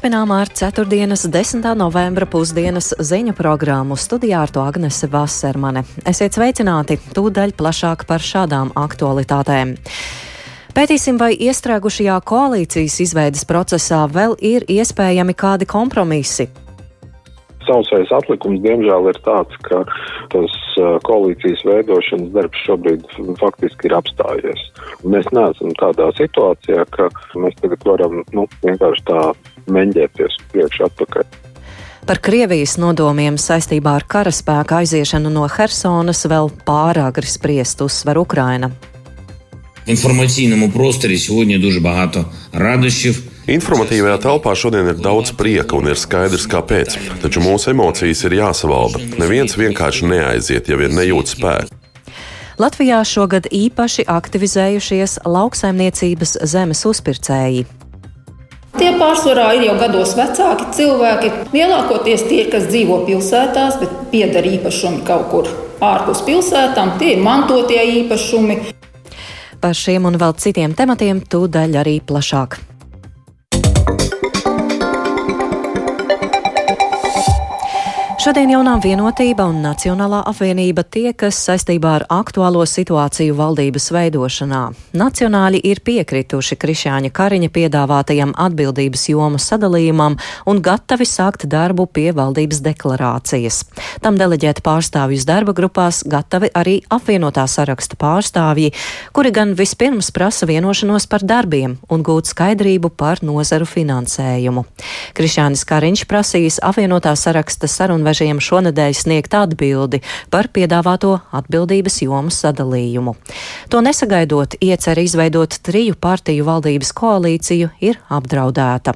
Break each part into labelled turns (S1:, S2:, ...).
S1: Turpinām ar 4. 10. novembra pusdienas ziņu programmu studijā ar to Agnese Vasermane. Esiet sveicināti, tūdaļ plašāk par šādām aktualitātēm. Pētīsim, vai iestrēgušajā koalīcijas izveidas procesā vēl ir iespējami kādi kompromisi
S2: Sausais atlikums, diemžēl, ir tāds, ka tas koalīcijas veidošanas darbs šobrīd faktiski ir apstājies. Mēs neesam tādā situācijā, ka mēs tagad varam nu, vienkārši tā meņģēties priekš atpakaļ.
S1: Par Krievijas nodomiem saistībā ar karaspēka aiziešanu no Hersonas vēl pārāk spriest uzsver Ukraina.
S3: Інформаційному просторі сьогодні дуже багато радощів.
S4: Informatīvajā telpā šodien ir daudz prieka un ir skaidrs, kāpēc. Taču mūsu emocijas ir jāsavalda. Neviens vienkārši neaiziet, ja vien nejūt spēku.
S1: Latvijā šogad īpaši aktivizējušies lauksaimniecības zemes uzpircēji.
S5: Tie pārsvarā ir jau gados vecāki cilvēki. Lielākoties tie, kas dzīvo pilsētās, bet pieder īpašumi kaut kur ārpus pilsētām, tie ir mantotie īpašumi.
S1: Par šiem un vēl citiem tematiem tūdaļ arī plašāk. Šodien jaunā vienotība un Nacionālā apvienība tiekas saistībā ar aktuālo situāciju valdības veidošanā. Nacionāļi ir piekrituši Krišāņa Kariņa piedāvātajam atbildības jomu sadalījumam un gatavi sākt darbu pie valdības deklarācijas. Tam deleģēt pārstāvjus darba grupās gatavi arī apvienotā saraksta pārstāvji, kuri gan vispirms prasa vienošanos par darbiem un gūt skaidrību par nozaru finansējumu. Krišānis Kariņš prasīs apvienotā saraksta sarunu sarunvežiem šonadēļ sniegt atbildi par piedāvāto atbildības jomu sadalījumu. To nesagaidot, iecer izveidot triju partiju valdības koalīciju ir apdraudēta.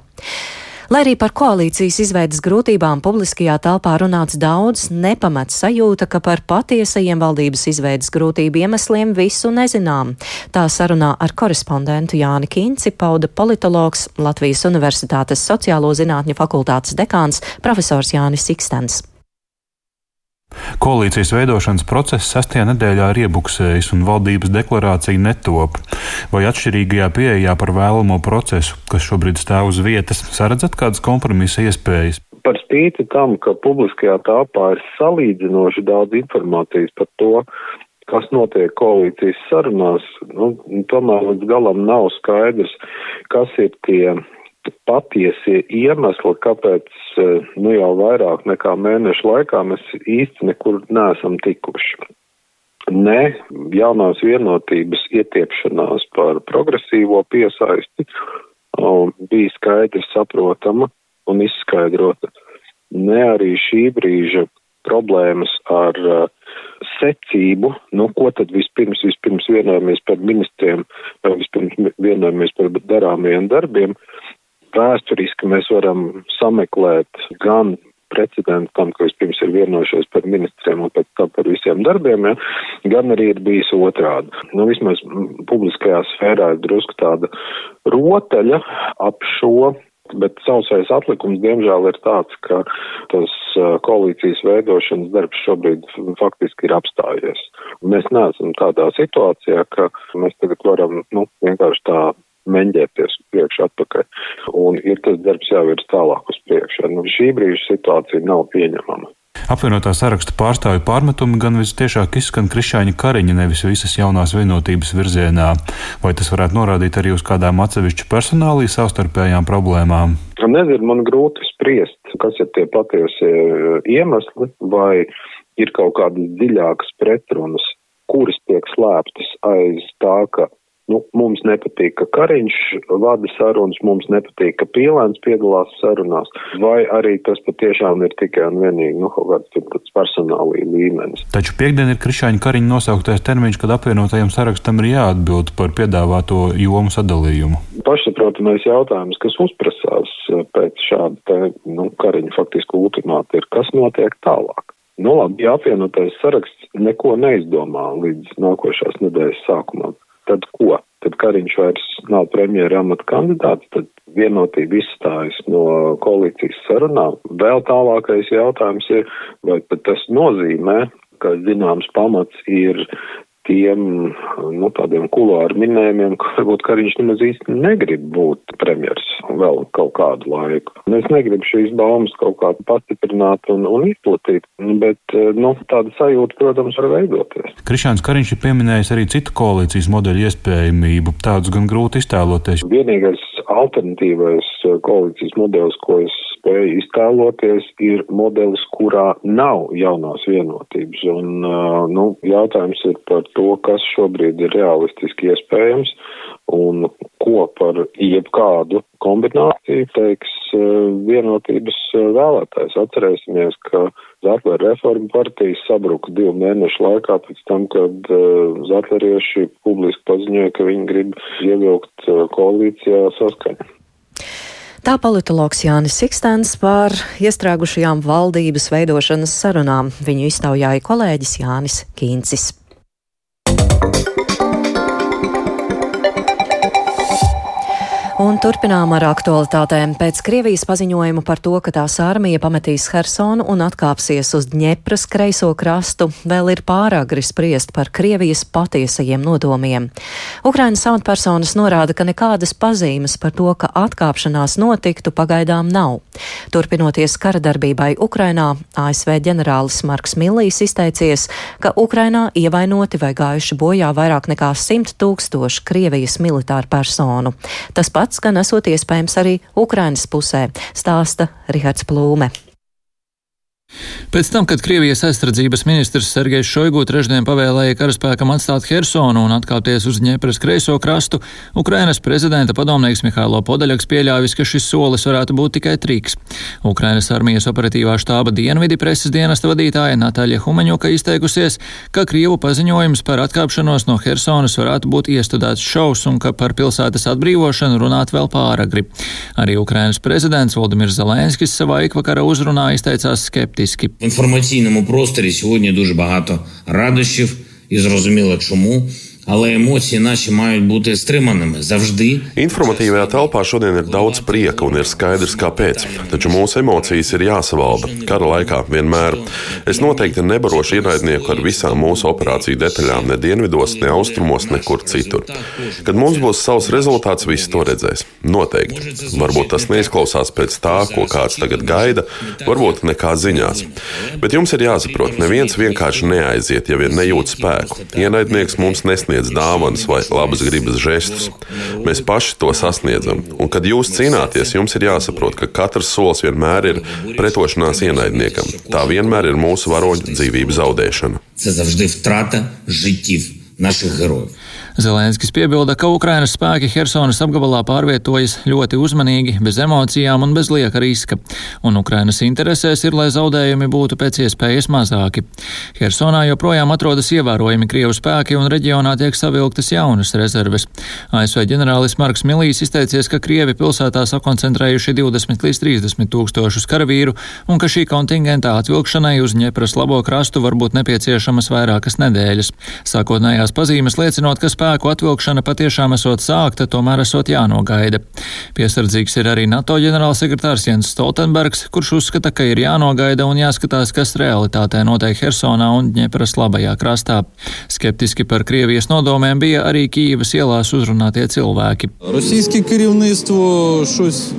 S1: Lai arī par koalīcijas izveidas grūtībām publiskajā telpā runāts daudz, nepamet sajūta, ka par patiesajiem valdības izveidas grūtību iemesliem visu nezinām. Tā sarunā ar korespondentu Jāni Kīnci pauda politologs Latvijas Universitātes sociālo zinātņu fakultātes dekāns profesors Jānis Ikstens.
S6: Koalīcijas veidošanas process sestajā nedēļā ir iebuksējis un valdības deklarācija netop. Vai atšķirīgajā pieejā par vēlamo procesu, kas šobrīd stāv uz vietas, saredzat kādas kompromisa iespējas?
S2: Par spīti tam, ka publiskajā tāpā ir salīdzinoši daudz informācijas par to, kas notiek koalīcijas sarunās, nu, tomēr līdz galam nav skaidrs, kas ir tie patiesie iemesli, kāpēc eh, nu, jau vairāk nekā mēnešu laikā mēs īsti nekur neesam tikuši. Ne jaunās vienotības ietiepšanās par progresīvo piesaisti bija skaidri saprotama un izskaidrota. Ne arī šī brīža problēmas ar uh, secību, nu, ko tad vispirms, vispirms vienojamies par ministriem, vai vispirms vienojamies par darāmajiem darbiem, vēsturiski mēs varam sameklēt gan precedentu tam, ka vispirms ir vienojušies par ministriem un pēc tam par visiem darbiem, ja, gan arī ir bijis otrādi. Nu, vismaz publiskajā sfērā ir drusku tāda rotaļa ap šo Bet sausais atlikums, diemžēl, ir tāds, ka tas koalīcijas veidošanas darbs šobrīd faktiski ir apstājies. Mēs neesam tādā situācijā, ka mēs tagad varam, nu, vienkārši tā meņģēties priekš atpakaļ. Un ir tas darbs jāvirs tālāk uz priekšu. Nu, šī brīža situācija nav pieņemama.
S6: Apvienotā saraksta pārstāvju pārmetumi gan visciešāk izskan Krišāņa Kariņa, nevis visas jaunās vienotības virzienā. Vai tas varētu norādīt arī uz kādām atsevišķu personālī savstarpējām problēmām?
S2: Nezinu, man grūti spriest, kas ir tie patiesie iemesli, vai ir kaut kādas dziļākas pretrunas, kuras tiek slēptas aiz tā, ka Nu, mums nepatīk, ka Kariņš vada sarunas, mums nepatīk, ka Pīlēns piedalās sarunās, vai arī tas patiešām ir tikai un vienīgi nu, kaut kāds personālī līmenis.
S6: Taču piekdien ir Krišāņa Kariņa nosauktais termiņš, kad apvienotajam sarakstam ir jāatbild par piedāvāto jomu sadalījumu.
S2: Pašsaprotamais jautājums, kas uzprasās pēc šāda te, nu, Kariņa faktiski ultimāta ir, kas notiek tālāk. Nu labi, ja apvienotais saraksts neko neizdomā līdz nākošās nedēļas sākumam, tad ko? Tad Kariņš vairs nav premjera amata kandidāts, tad vienotība izstājas no koalīcijas sarunām. Vēl tālākais jautājums ir, vai pat tas nozīmē, ka zināms pamats ir tiem nu, tādiem kulāru minējumiem, ka varbūt Kariņš nemaz īsti negrib būt premjers vēl kaut kādu laiku. Es negribu šīs baumas kaut kā pastiprināt un, un izplatīt, bet nu, tāda sajūta, protams, var veidoties.
S6: Krišāns Kariņš ir pieminējis arī citu koalīcijas modeļu iespējamību. Tādus gan grūti iztēloties.
S2: Vienīgais alternatīvais koalīcijas modelis, ko es spēju iztēloties, ir modelis, kurā nav jaunās vienotības. Un, nu, jautājums ir par to, kas šobrīd ir realistiski iespējams un ko par jebkādu kombināciju teiks vienotības vēlētājs. Atcerēsimies, ka Zatlera reforma partijas sabruka divu mēnešu laikā pēc tam, kad Zatlerieši publiski paziņoja, ka viņi grib ievilkt koalīcijā saskaņu.
S1: Tā politologs Jānis Sikstens par iestrēgušajām valdības veidošanas sarunām. Viņu iztaujāja kolēģis Jānis Kīncis. Un turpinām ar aktualitātēm. Pēc Krievijas paziņojuma par to, ka tās armija pametīs Hersonu un atkāpsies uz Dņepras kreiso krastu, vēl ir pāragri spriest par Krievijas patiesajiem nodomiem. Ukrainas amatpersonas norāda, ka nekādas pazīmes par to, ka atkāpšanās notiktu, pagaidām nav. Turpinoties kara darbībai Ukrainā, ASV ģenerālis Marks Millijs izteicies, ka Ukrainā ievainoti vai gājuši bojā vairāk nekā 100 tūkstoši Krievijas militāru personu. Tas gan esot iespējams arī Ukrainas pusē, stāsta Rihards Plūme.
S7: Pēc tam, kad Krievijas aizsardzības ministrs Sergejs Šoigu trešdien pavēlēja karaspēkam atstāt Hersonu un atkāpties uz Ņepras kreiso krastu, Ukrainas prezidenta padomnieks Mihailo Podaļaks pieļāvis, ka šis solis varētu būt tikai triks. Ukrainas armijas operatīvā štāba dienvidi preses dienesta vadītāja Natāļa Humaņuka izteikusies, ka Krievu paziņojums par atkāpšanos no Hersonas varētu būt iestudēts šaus un ka par pilsētas atbrīvošanu runāt vēl pāragri. Arī Ukrainas prezidents Valdimirs Zelenskis savā ikvakara uzrunā izteicās skeptiski
S3: практически. В інформаційному просторі сьогодні дуже багато радощів і зрозуміло чому. Але емоції наші мають бути стриманими завжди.
S4: Informatīvajā telpā šodien ir daudz prieka un ir skaidrs, kāpēc. Taču mūsu emocijas ir jāsavalda. Kara laikā vienmēr. Es noteikti nebarošu ienaidnieku ar visām mūsu operāciju detaļām, ne dienvidos, ne austrumos, nekur citur. Kad mums būs savs rezultāts, visi to redzēs. Noteikti. Varbūt tas neizklausās pēc tā, ko kāds tagad gaida, varbūt nekā ziņās. Bet jums ir jāsaprot, neviens vienkārši neaiziet, ja vien nejūt spēku. Ienaidnieks mums nesniedz nesniedz dāvanas vai labas gribas žestus. Mēs paši to sasniedzam, un kad jūs cīnāties, jums ir jāsaprot, ka katrs solis vienmēr ir pretošanās ienaidniekam. Tā vienmēr ir mūsu varoņu dzīvības zaudēšana.
S3: Tas ir zaudēšana.
S7: Zelenskis piebilda, ka Ukrainas spēki Helsonas apgabalā pārvietojas ļoti uzmanīgi, bez emocijām un bez lieka riska, un Ukrainas interesēs ir, lai zaudējumi būtu pēc iespējas mazāki. Helsonā joprojām atrodas ievērojami Krievu spēki, un reģionā tiek savilktas jaunas rezerves. ASV ģenerālis Marks Milīs izteicies, ka Krievi pilsētā sakoncentrējuši 20 līdz 30 tūkstošus karavīru, un ka šī kontingenta atvilkšanai uz Ņepras labo krastu var būt nepieciešamas vairākas nedēļas. Sākotnējās pazīmes liecinot, ka spēki spēku atvilkšana patiešām esot sākta, tomēr esot jānogaida. Piesardzīgs ir arī NATO ģenerālsekretārs Jens Stoltenbergs, kurš uzskata, ka ir jānogaida un jāskatās, kas realitātē notiek Hersonā un Ņepras labajā krastā. Skeptiski par Krievijas nodomiem bija arī Kīvas ielās uzrunātie cilvēki.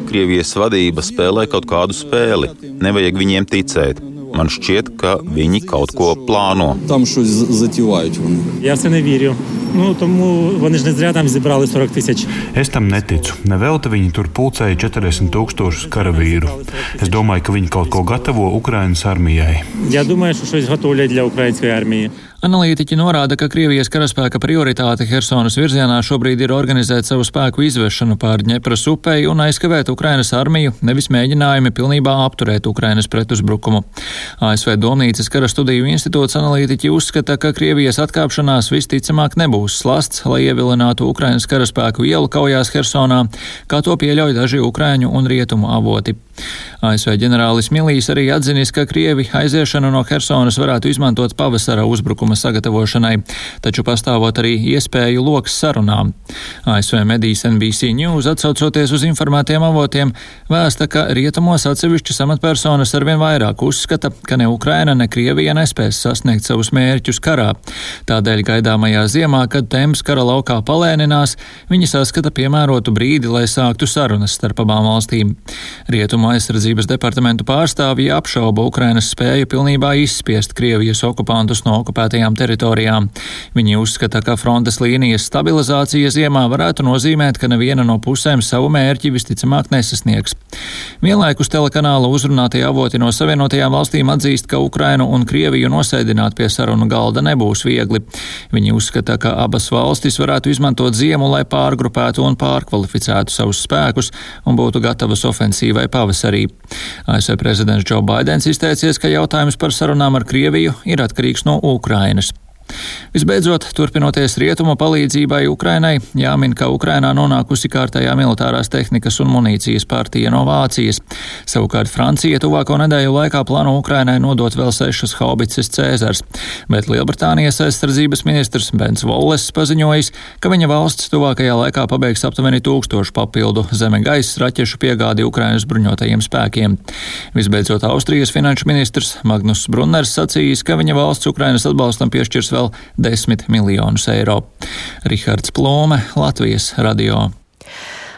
S8: Krievijas vadība spēlē kaut kādu spēli. Nevajag viņiem ticēt man šķiet, ka viņi kaut ko plāno.
S9: Tam šo zatīvājot. Jā,
S6: sen nevīrju. Nu, tomu viņi nezrā tam zibrāli 40 tūkstoši. Es tam neticu. Nevelti viņi tur pulcēja 40 tūkstošus karavīru. Es domāju, ka viņi kaut ko gatavo Ukrainas armijai.
S9: Jā, domāju, ka šo izgatavoļiet ļa Ukrainas armijai.
S7: Analītiķi norāda, ka Krievijas karaspēka prioritāte Helsonas virzienā šobrīd ir organizēt savu spēku izvešanu pār Ņepras upei un aizkavēt Ukrainas armiju, nevis mēģinājumi pilnībā apturēt Ukrainas pretuzbrukumu. ASV Domnīcas kara studiju institūts analītiķi uzskata, ka Krievijas atkāpšanās visticamāk nebūs slasts, lai ievilinātu Ukrainas karaspēku ielu kaujās Helsonā, kā to pieļauj daži Ukraiņu un Rietumu avoti. ASV ģenerālis Milīs arī atzinis, ka Krievi aiziešanu no Helsonas varētu izmantot pavasara uzbrukuma vēstījuma sagatavošanai, taču pastāvot arī iespēju loks sarunām. ASV medijas NBC News atsaucoties uz informētiem avotiem vēsta, ka rietumos atsevišķas amatpersonas arvien vairāk uzskata, ka ne Ukraina, ne Krievija nespēs sasniegt savus mērķus karā. Tādēļ gaidāmajā ziemā, kad temps kara laukā palēninās, viņi saskata piemērotu brīdi, lai sāktu sarunas starp abām valstīm. Rietumu aizsardzības departamentu pārstāvji apšauba Ukrainas spēju pilnībā izspiest Krievijas okupantus no okupētajām teritorijām. Viņi uzskata, ka frontes līnijas stabilizācija ziemā varētu nozīmēt, ka neviena no pusēm savu mērķi visticamāk nesasniegs. Vienlaikus telekanāla uzrunātie avoti no Savienotajām valstīm atzīst, ka Ukrainu un Krieviju nosēdināt pie sarunu galda nebūs viegli. Viņi uzskata, ka abas valstis varētu izmantot ziemu, lai pārgrupētu un pārkvalificētu savus spēkus un būtu gatavas ofensīvai pavasarī. ASV prezidents Džo Baidens izteicies, ka jautājums par sarunām ar Krieviju ir atkarīgs no Ukrainas. aina Visbeidzot, turpinoties rietumu palīdzībai Ukrainai, jāmin, ka Ukrainā nonākusi kārtējā militārās tehnikas un munīcijas partija no Vācijas. Savukārt Francija tuvāko nedēļu laikā plāno Ukrainai nodot vēl sešas haubices Cēzars, bet Lielbritānijas aizsardzības ministrs Bens Volles paziņojis, ka viņa valsts tuvākajā laikā pabeigs aptuveni tūkstošu papildu zeme gaisa raķešu piegādi Ukrainas bruņotajiem spēkiem. Visbeidzot, Austrijas finanšu ministrs Magnus Brunners sacījis, ka viņa valsts Ukrainas atbalstam piešķirs vēl 10 miljonus eiro. Rihards Plome, Latvijas radio.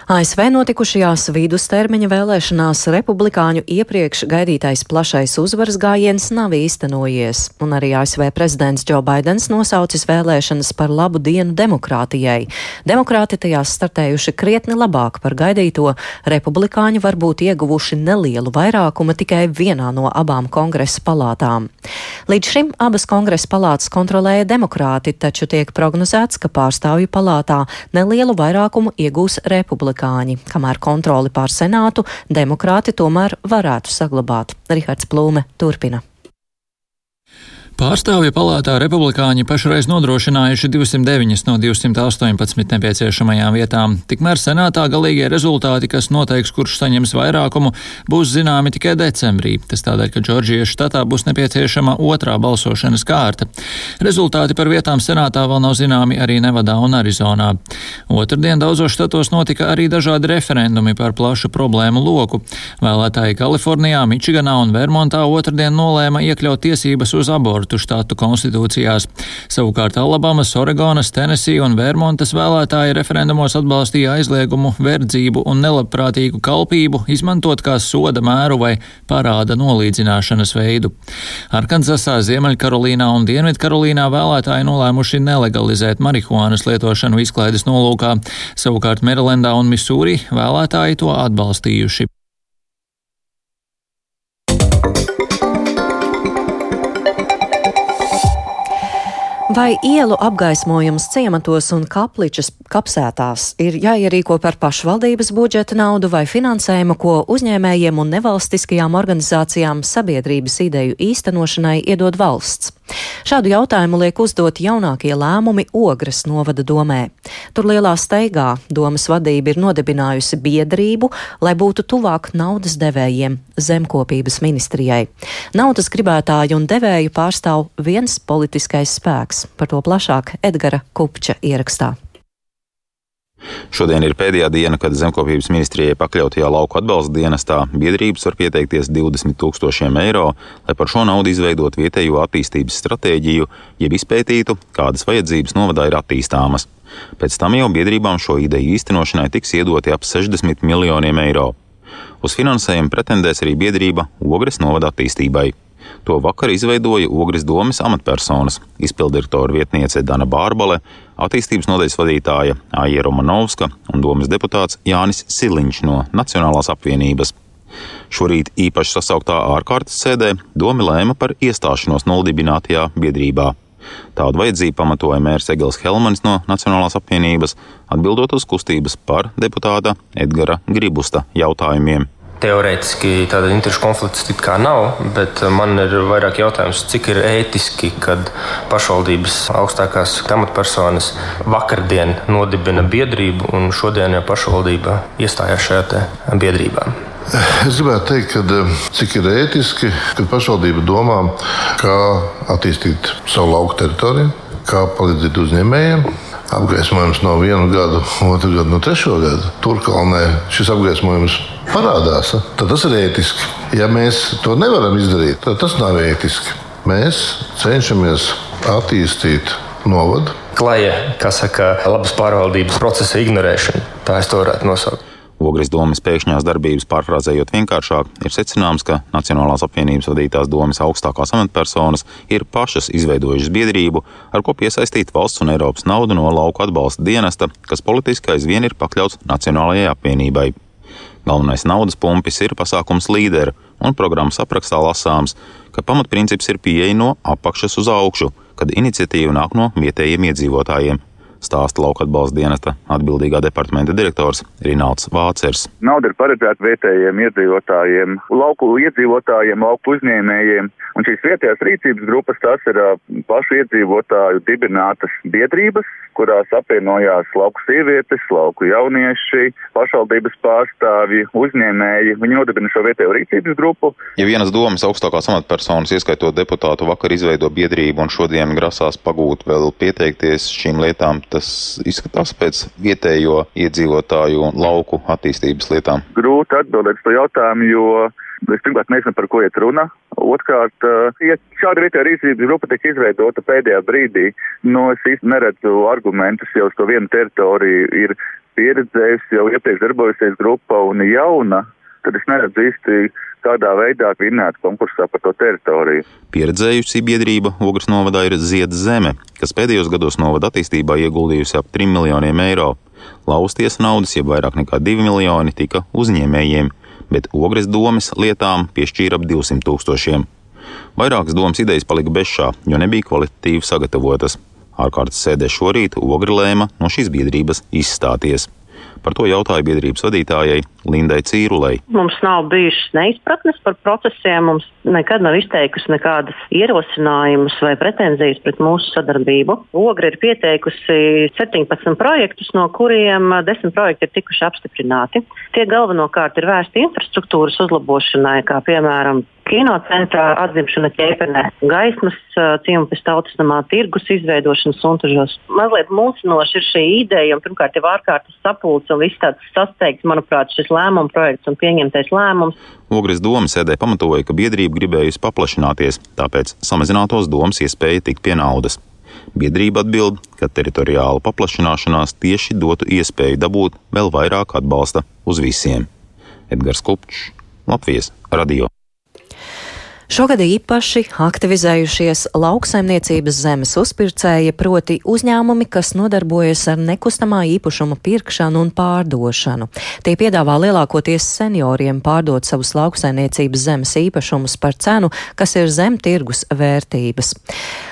S1: ASV notikušajās vidustermiņa vēlēšanās republikāņu iepriekš gaidītais plašais uzvaras gājiens nav īstenojies, un arī ASV prezidents Džo Baidens nosaucis vēlēšanas par labu dienu demokrātijai. Demokrāti tajās startējuši krietni labāk par gaidīto, republikāņi varbūt ieguvuši nelielu vairākumu tikai vienā no abām kongresa palātām. Līdz šim abas kongresa palātas kontrolēja demokrāti, taču tiek prognozēts, ka pārstāvju palātā nelielu vairākumu iegūs republikāņi republikāņi, kamēr kontroli pār senātu demokrāti tomēr varētu saglabāt. Rihards Plūme turpina.
S7: Pārstāvju palātā republikāņi pašreiz nodrošinājuši 209 no 218 nepieciešamajām vietām, tikmēr senātā galīgie rezultāti, kas noteiks, kurš saņems vairākumu, būs zināmi tikai decembrī. Tas tādēļ, ka Džordžijas štatā būs nepieciešama otrā balsošanas kārta. Rezultāti par vietām senātā vēl nav zināmi arī Nevadā un Arizonā. Otradien daudzos štatos notika arī dažādi referendumi par plašu problēmu loku. Vēlētāji Kalifornijā, Mičiganā un Vermontā otrdien nolēma iekļaut tiesības uz abortu abortu štātu konstitūcijās. Savukārt Alabamas, Oregonas, Tennessee un Vermontas vēlētāji referendumos atbalstīja aizliegumu verdzību un nelabprātīgu kalpību izmantot kā soda mēru vai parāda nolīdzināšanas veidu. Arkansasā, Ziemeļkarolīnā un Dienvidkarolīnā vēlētāji nolēmuši nelegalizēt marihuānas lietošanu izklaides nolūkā, savukārt Merilendā un Misūri vēlētāji to atbalstījuši.
S1: Vai ielu apgaismojums ciematos un kapličas kapsētās ir jāierīko par pašvaldības budžeta naudu vai finansējumu, ko uzņēmējiem un nevalstiskajām organizācijām sabiedrības ideju īstenošanai iedod valsts? Šādu jautājumu liek uzdot jaunākie lēmumi Ogres novada domē. Tur lielā steigā domas vadība ir nodibinājusi biedrību, lai būtu tuvāk naudas devējiem zemkopības ministrijai. Naudas gribētāju un devēju pārstāv viens politiskais spēks. Par to plašāk Edgara Kupča ierakstā.
S8: Šodien ir pēdējā diena, kad zemkopības ministrijai pakļautajā lauku atbalsta dienestā biedrības var pieteikties 20 tūkstošiem eiro, lai par šo naudu izveidot vietējo attīstības stratēģiju, jeb izpētītu, kādas vajadzības novadā ir attīstāmas. Pēc tam jau biedrībām šo ideju īstenošanai tiks iedoti ap 60 miljoniem eiro. Uz finansējumu pretendēs arī biedrība Ogres novada attīstībai. To vakar izveidoja Ogres domas amatpersonas - izpildirektora vietniece Dana Bārbale, attīstības nodaļas vadītāja Aija Romanovska un domas deputāts Jānis Siliņš no Nacionālās apvienības. Šorīt īpaši sasauktā ārkārtas sēdē Doma lēma par iestāšanos nodibinātajā biedrībā. Tādu vajadzību pamatoja mērs Egils Helmanis no Nacionālās apvienības, atbildot uz kustības par deputāta Edgara Gribusta jautājumiem.
S10: Teorētiski tāda interešu konflikts it kā nav, bet man ir vairāk jautājums, cik ir ētiski, kad pašvaldības augstākās amatpersonas vakardien nodibina biedrību un šodien jau pašvaldība iestājās šajā biedrībā.
S11: Es gribētu teikt, ka cik ir ētiski, kad pašvaldība domā, kā attīstīt savu lauku teritoriju, kā palīdzēt uzņēmējiem apgaismojums no vienu gadu, otru gadu, no trešo gadu. Turkalnē šis apgaismojums parādās, tad tas ir ētiski. Ja mēs to nevaram izdarīt, tad tas nav ētiski. Mēs cenšamies attīstīt novadu.
S10: Klaja, kas saka, labas pārvaldības procesa ignorēšana. Tā es to varētu nosaukt.
S8: Ogres domas pēkšņās darbības pārfrāzējot vienkāršāk, ir secināms, ka Nacionālās apvienības vadītās domas augstākās amatpersonas ir pašas izveidojušas biedrību, ar ko piesaistīt valsts un Eiropas naudu no lauku atbalsta dienesta, kas politiski aizvien ir pakļauts Nacionālajai apvienībai. Galvenais naudas pumpis ir pasākums līderi, un programmas aprakstā lasāms, ka pamatprincips ir pieeja no apakšas uz augšu, kad iniciatīva nāk no vietējiem iedzīvotājiem stāsta lauka atbalsta dienesta atbildīgā departamenta direktors Rināls Vācers.
S12: Nauda ir paredzēta vietējiem iedzīvotājiem, lauku iedzīvotājiem, lauku uzņēmējiem, un šīs vietējās rīcības grupas tās ir pašu iedzīvotāju dibinātas biedrības, kurās apvienojās lauku sievietes, lauku jaunieši, pašvaldības pārstāvji, uzņēmēji. Viņi nodibina šo vietējo rīcības grupu.
S8: Ja vienas domas augstākās amatpersonas, ieskaitot deputātu, vakar izveido biedrību un šodien grasās pagūt vēl pieteikties šīm lietām, tas izskatās pēc vietējo iedzīvotāju un lauku attīstības lietām?
S12: Grūti atbildēt uz to jautājumu, jo es pirmkārt nezinu, par ko iet runa. Otrkārt, ja šāda vietējā rīcības grupa tiek izveidota pēdējā brīdī, no es īsti neredzu argumentus, jau uz to vienu teritoriju ir pieredzējusi, jau iepriekš darbojusies grupa un jauna, tad es neredzu īsti kādā veidā vinnēt konkursā par to teritoriju.
S8: Pieredzējusi biedrība Ogres novadā ir Ziedz zeme, kas pēdējos gados novada attīstībā ieguldījusi ap 3 miljoniem eiro. Lausties naudas, jeb vairāk nekā 2 miljoni, tika uzņēmējiem, bet Ogres domas lietām piešķīra ap 200 tūkstošiem. Vairākas domas idejas palika bešā, jo nebija kvalitatīvi sagatavotas. Ārkārtas sēdē šorīt Ogre lēma no šīs biedrības izstāties. Par to jautāja biedrības vadītājai Lindai Cīrulei.
S13: Mums nav bijušas neizpratnes par procesiem, mums nekad nav izteikusi nekādas ierosinājumus vai pretenzijas pret mūsu sadarbību. Ogre ir pieteikusi 17 projektus, no kuriem 10 projekti ir tikuši apstiprināti. Tie galvenokārt ir vērsti infrastruktūras uzlabošanai, kā piemēram kinocentrā atzimšana ķēpenē, gaismas ciemata tautas namā, tirgus izveidošana suntužos. Mazliet mulsinoši ir šī ideja, un pirmkārt jau ārkārtas sapulce un viss tāds sasteigts, manuprāt, šis lēmuma projekts un pieņemtais lēmums.
S8: Ogres doma sēdē pamatoja, ka biedrība gribējusi paplašināties, tāpēc samazinātos domas iespēja tikt pie naudas. Biedrība atbild, ka teritoriāla paplašināšanās tieši dotu iespēju dabūt vēl vairāk atbalsta uz visiem. Edgars Kupčs, Latvijas radio.
S1: Šogad īpaši aktivizējušies lauksaimniecības zemes uzpircēji, proti uzņēmumi, kas nodarbojas ar nekustamā īpašuma pirkšanu un pārdošanu. Tie piedāvā lielākoties senioriem pārdot savus lauksaimniecības zemes īpašumus par cenu, kas ir zem tirgus vērtības.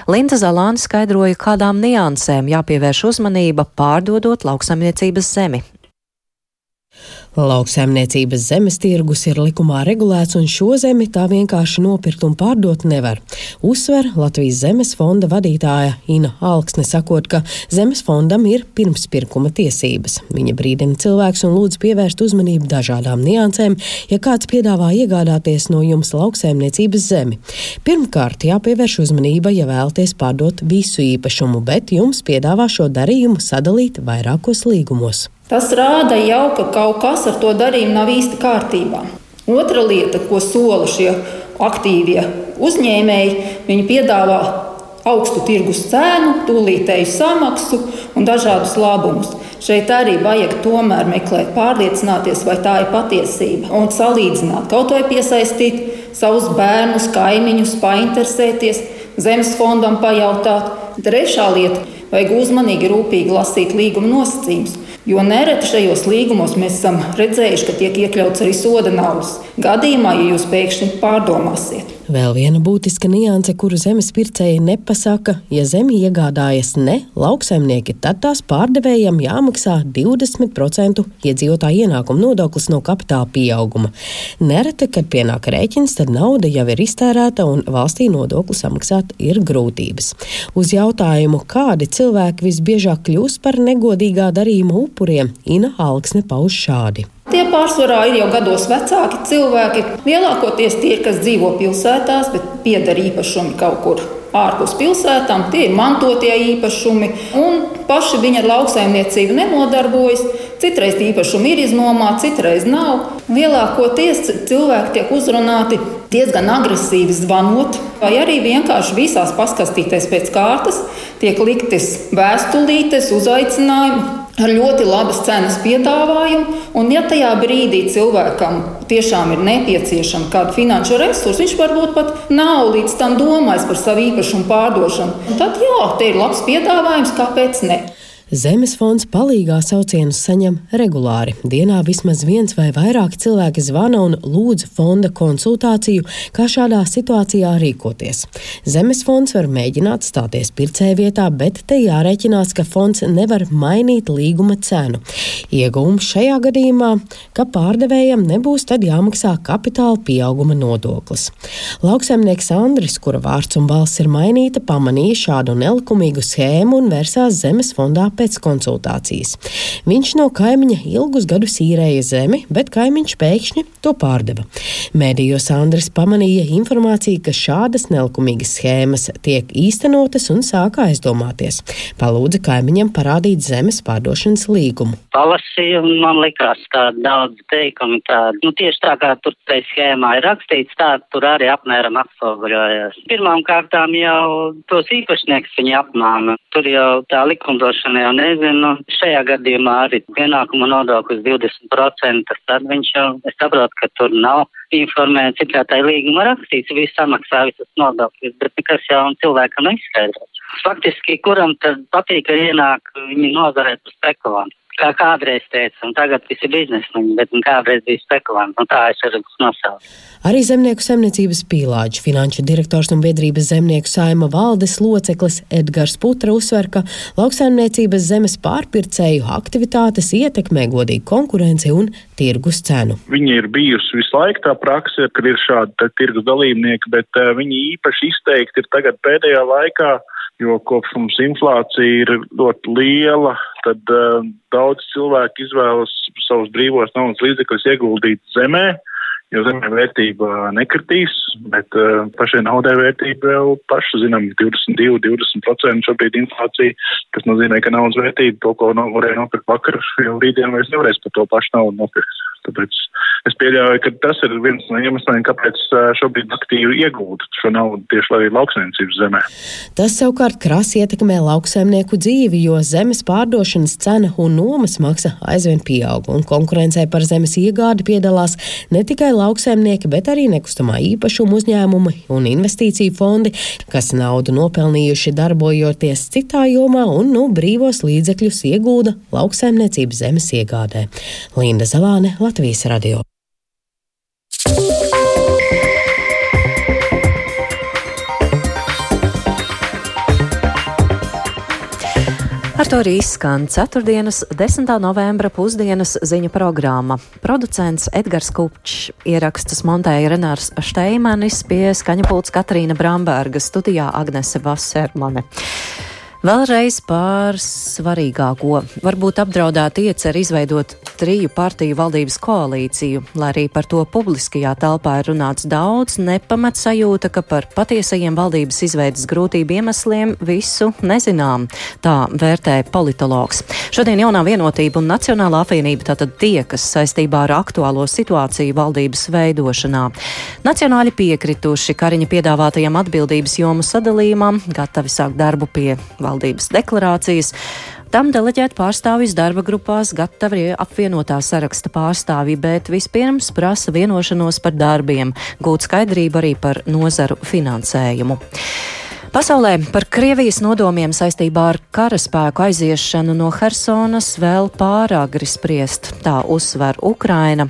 S1: Linda Zalāna skaidroja, kādām niansēm jāpievērš uzmanība pārdodot lauksaimniecības zemi.
S14: Lauksaimniecības zemes tirgus ir likumā regulēts, un šo zemi tā vienkārši nopirkt un pārdot nevar. Uzsver Latvijas zemes fonda vadītāja Ina Alksne, sakot, ka zemes fondam ir pirmspirkuma tiesības. Viņa brīdina cilvēks un lūdz pievērst uzmanību dažādām niansēm, ja kāds piedāvā iegādāties no jums lauksaimniecības zemi. Pirmkārt, jāpievērš uzmanība, ja vēlaties pārdot visu īpašumu, bet jums piedāvā šo darījumu sadalīt vairākos līgumos.
S5: Tas rāda jau, ka kaut kas ar to darījumu nav īsti kārtībā. Otra lieta, ko sola šie aktīvie uzņēmēji, viņi piedāvā augstu tirgus cēnu, tūlītēju samaksu un dažādus labumus. Šeit arī vajag tomēr meklēt, pārliecināties, vai tā ir patiesība un salīdzināt, kaut vai piesaistīt savus bērnus, kaimiņus, painteresēties, zemes fondam pajautāt. Trešā lieta - vajag uzmanīgi, rūpīgi lasīt līguma nosacījumus. Jo nereti šajos līgumos mēs esam redzējuši, ka tiek iekļauts arī soda naudas. Gadījumā, ja jūs pēkšņi pārdomāsiet,
S14: Vēl viena būtiska nianse, kuru zemes pircēji nepasaka, ja zemi iegādājas ne lauksaimnieki, tad tās pārdevējiem jāmaksā 20% iedzīvotāju ienākuma nodoklis no kapitāla pieauguma. Nereti, kad pienāk rēķins, tad nauda jau ir iztērēta un valstī nodokli samaksāt ir grūtības. Uz jautājumu, kādi cilvēki visbiežāk kļūst par negodīgā darījuma upuriem, Ina Alksne pauž šādi.
S5: Tie pārsvarā ir jau gados vecāki cilvēki. Lielākoties tie, kas dzīvo pilsētās, bet pieder īpašumi kaut kur ārpus pilsētām, tie ir mantotie īpašumi, un paši viņi ar lauksaimniecību nenodarbojas. Citreiz īpašumi ir iznomāti, citreiz nav. Lielākoties cilvēki tiek uzrunāti diezgan agresīvi zvanot, vai arī vienkārši visās paskastīties pēc kārtas tiek liktas vēstulītes, uzaicinājumi ar ļoti labas cenas piedāvājumu. Un, ja tajā brīdī cilvēkam tiešām ir nepieciešama kāda finanšu resursa, viņš varbūt pat nav līdz tam domājis par savu īpašumu pārdošanu, tad jā, te ir labs piedāvājums, kāpēc ne?
S14: Zemes fonds palīgā saucienus saņem regulāri. Dienā vismaz viens vai vairāki cilvēki zvana un lūdz fonda konsultāciju, kā šādā situācijā rīkoties. Zemes fonds var mēģināt stāties pircēja vietā, bet te jārēķinās, ka fonds nevar mainīt līguma cenu. Iegūms šajā gadījumā, ka pārdevējam nebūs tad jāmaksā kapitāla pieauguma nodoklis. Lauksaimnieks Andris, kura vārds un balss ir mainīta, pamanīja šādu nelikumīgu schēmu un vērsās Zemes fondā pēc konsultācijas. Viņš no kaimiņa ilgus gadus īrēja zemi, bet kaimiņš pēkšņi to pārdeva. Mēdījos Andris pamanīja informāciju, ka šādas nelikumīgas schēmas tiek īstenotas un sāka aizdomāties. Palūdza kaimiņam parādīt zemes pārdošanas līgumu.
S15: Palasīju, un man likās tādi daudz teikumi, tādi, nu tieši tā kā tur tai schēmā ir rakstīts, tā tur arī apmēram atspoguļojās. Pirmām kārtām jau tos īpašnieks viņi apmāna. Tur jau tā likumdošana jau nezinu. Šajā gadījumā arī pienākuma nodoklis 20%, tad viņš jau, es saprotu, ka tur nav informēts, ir kā tā līguma rakstīts, viss samaksā visas nodokļus, bet nekas jau cilvēkam neizskaidrots. Faktiski, kuram tad patīk, ka ienāk viņi nozarē par spekulantu? Kā kādreiz teica, un tagad viss ir biznesmeņi, bet kādreiz bija spekulanti, un tā es arī nosaucu.
S14: Arī zemnieku saimniecības pīlāģi finanšu direktors un biedrības zemnieku saima valdes loceklis Edgars Putra uzsver, ka lauksaimniecības zemes pārpircēju aktivitātes ietekmē godīgu konkurenci un tirgus cenu.
S16: Viņa ir bijusi visu laiku tā praksa, kad ir šādi tirgus dalībnieki, bet uh, viņi īpaši izteikti ir tagad pēdējā laikā jo kopš mums inflācija ir ļoti liela, tad uh, daudz cilvēku izvēlas savus brīvos naudas līdzekļus ieguldīt zemē, jo zemē vērtība nekritīs, bet uh, pašai naudai vērtība jau paši zinām 22, 20% šobrīd inflācija, kas nozīmē, ka naudas vērtība to, ko varēja nopirkt vakar, jau rītdien vairs nevarēs par to pašu naudu nopirkt. Tāpēc es pieļauju, ka tas ir viens no iemesliem, kāpēc šobrīd aktīvi iegūt šo naudu tieši lauksaimniecības zemē.
S14: Tas savukārt krasi ietekmē lauksaimnieku dzīvi, jo zemes pārdošanas cena un nomas maksa aizvien pieaug, un konkurencē par zemes iegādi piedalās ne tikai lauksaimnieki, bet arī nekustamā īpašuma uzņēmumi un investīciju fondi, kas naudu nopelnījuši darbojoties citā jomā un nu brīvos līdzekļus iegūda lauksaimniecības zemes iegādē. Linda Zalāne, Latvijas radio.
S1: Ar to arī izskan 4. 10. novembra pusdienas ziņu programma. Producents Edgars Kupčs, ierakstus montēja Renārs Šteimanis, pie skaņapults Katrīna Bramberga, studijā Agnese Vasermane. Vēlreiz par svarīgāko. Varbūt apdraudēt ieceri izveidot triju partiju valdības koalīciju, lai arī par to publiskajā telpā ir runāts daudz, nepamat sajūta, ka par patiesajiem valdības izveidas grūtību iemesliem visu nezinām. Tā vērtē politologs. Šodien jaunā vienotība un Nacionālā apvienība tātad tiekas saistībā ar aktuālo situāciju valdības veidošanā. Nacionāļi piekrituši Kariņa piedāvātajam atbildības jomu sadalījumam, gatavi sākt darbu pie valdības valdības deklarācijas. Tam deleģēt pārstāvjus darba grupās gatavi apvienotā saraksta pārstāvji, bet vispirms prasa vienošanos par darbiem, gūt skaidrību arī par nozaru finansējumu. Pasaulē par Krievijas nodomiem saistībā ar karaspēku aiziešanu no Hersonas vēl pāragri spriest, tā uzsver Ukraina.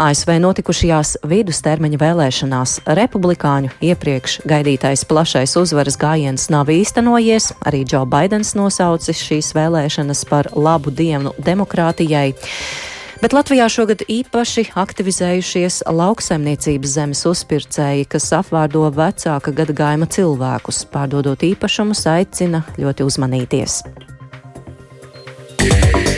S1: ASV notikušajās vidustermiņa vēlēšanās republikāņu iepriekš gaidītais plašais uzvaras gājiens nav īstenojies, arī Džo Baidens nosaucis šīs vēlēšanas par labu dienu demokrātijai. Bet Latvijā šogad īpaši aktivizējušies lauksaimniecības zemes uzpircēji, kas apvārdo vecāka gadagājuma cilvēkus, pārdodot īpašumus, aicina ļoti uzmanīties. Yeah.